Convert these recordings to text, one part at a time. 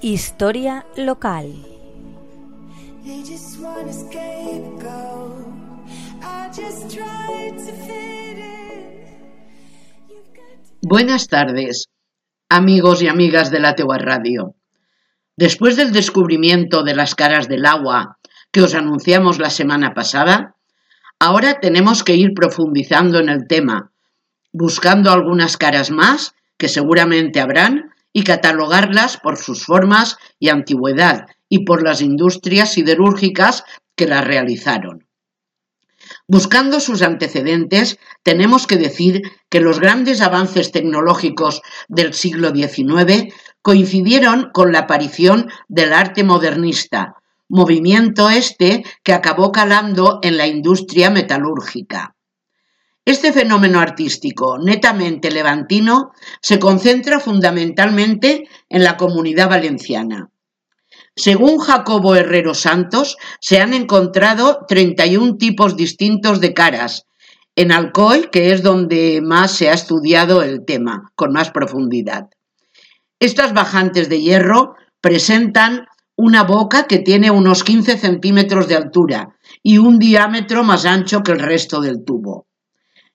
Historia local. Buenas tardes, amigos y amigas de la Teua Radio. Después del descubrimiento de las caras del agua que os anunciamos la semana pasada, ahora tenemos que ir profundizando en el tema, buscando algunas caras más que seguramente habrán y catalogarlas por sus formas y antigüedad y por las industrias siderúrgicas que las realizaron. Buscando sus antecedentes, tenemos que decir que los grandes avances tecnológicos del siglo XIX coincidieron con la aparición del arte modernista, movimiento este que acabó calando en la industria metalúrgica. Este fenómeno artístico netamente levantino se concentra fundamentalmente en la comunidad valenciana. Según Jacobo Herrero Santos, se han encontrado 31 tipos distintos de caras en Alcoy, que es donde más se ha estudiado el tema con más profundidad. Estas bajantes de hierro presentan una boca que tiene unos 15 centímetros de altura y un diámetro más ancho que el resto del tubo.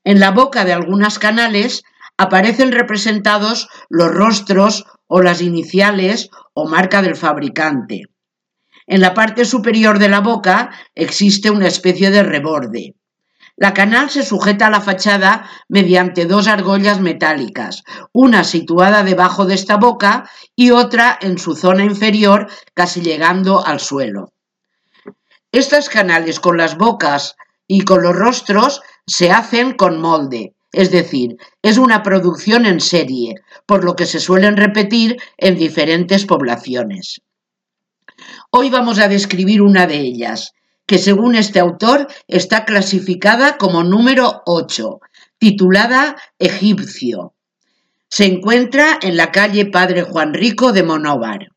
En la boca de algunas canales aparecen representados los rostros o las iniciales o marca del fabricante. En la parte superior de la boca existe una especie de reborde. La canal se sujeta a la fachada mediante dos argollas metálicas, una situada debajo de esta boca y otra en su zona inferior, casi llegando al suelo. Estas canales con las bocas y con los rostros se hacen con molde, es decir, es una producción en serie, por lo que se suelen repetir en diferentes poblaciones. Hoy vamos a describir una de ellas, que según este autor está clasificada como número 8, titulada Egipcio. Se encuentra en la calle Padre Juan Rico de Monóvar.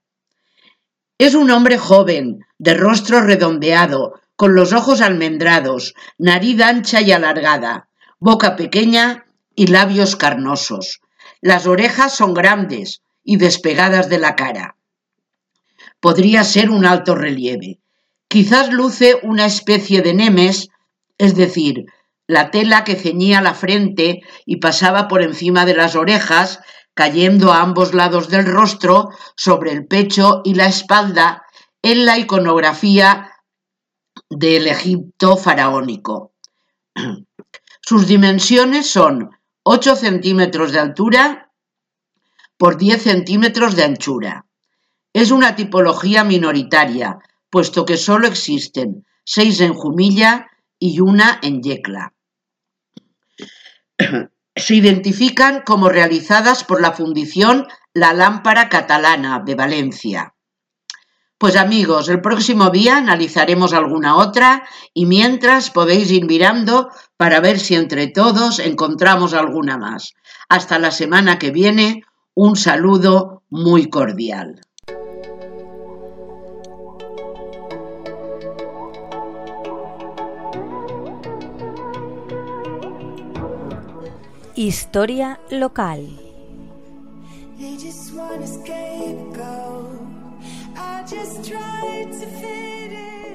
Es un hombre joven, de rostro redondeado, con los ojos almendrados, nariz ancha y alargada, boca pequeña y labios carnosos. Las orejas son grandes y despegadas de la cara. Podría ser un alto relieve. Quizás luce una especie de nemes, es decir, la tela que ceñía la frente y pasaba por encima de las orejas, cayendo a ambos lados del rostro, sobre el pecho y la espalda, en la iconografía del Egipto faraónico. Sus dimensiones son 8 centímetros de altura por 10 centímetros de anchura. Es una tipología minoritaria, puesto que solo existen 6 en Jumilla y una en Yecla. Se identifican como realizadas por la Fundición La Lámpara Catalana de Valencia. Pues amigos, el próximo día analizaremos alguna otra y mientras podéis ir mirando para ver si entre todos encontramos alguna más. Hasta la semana que viene, un saludo muy cordial. Historia local. I just tried to fit in.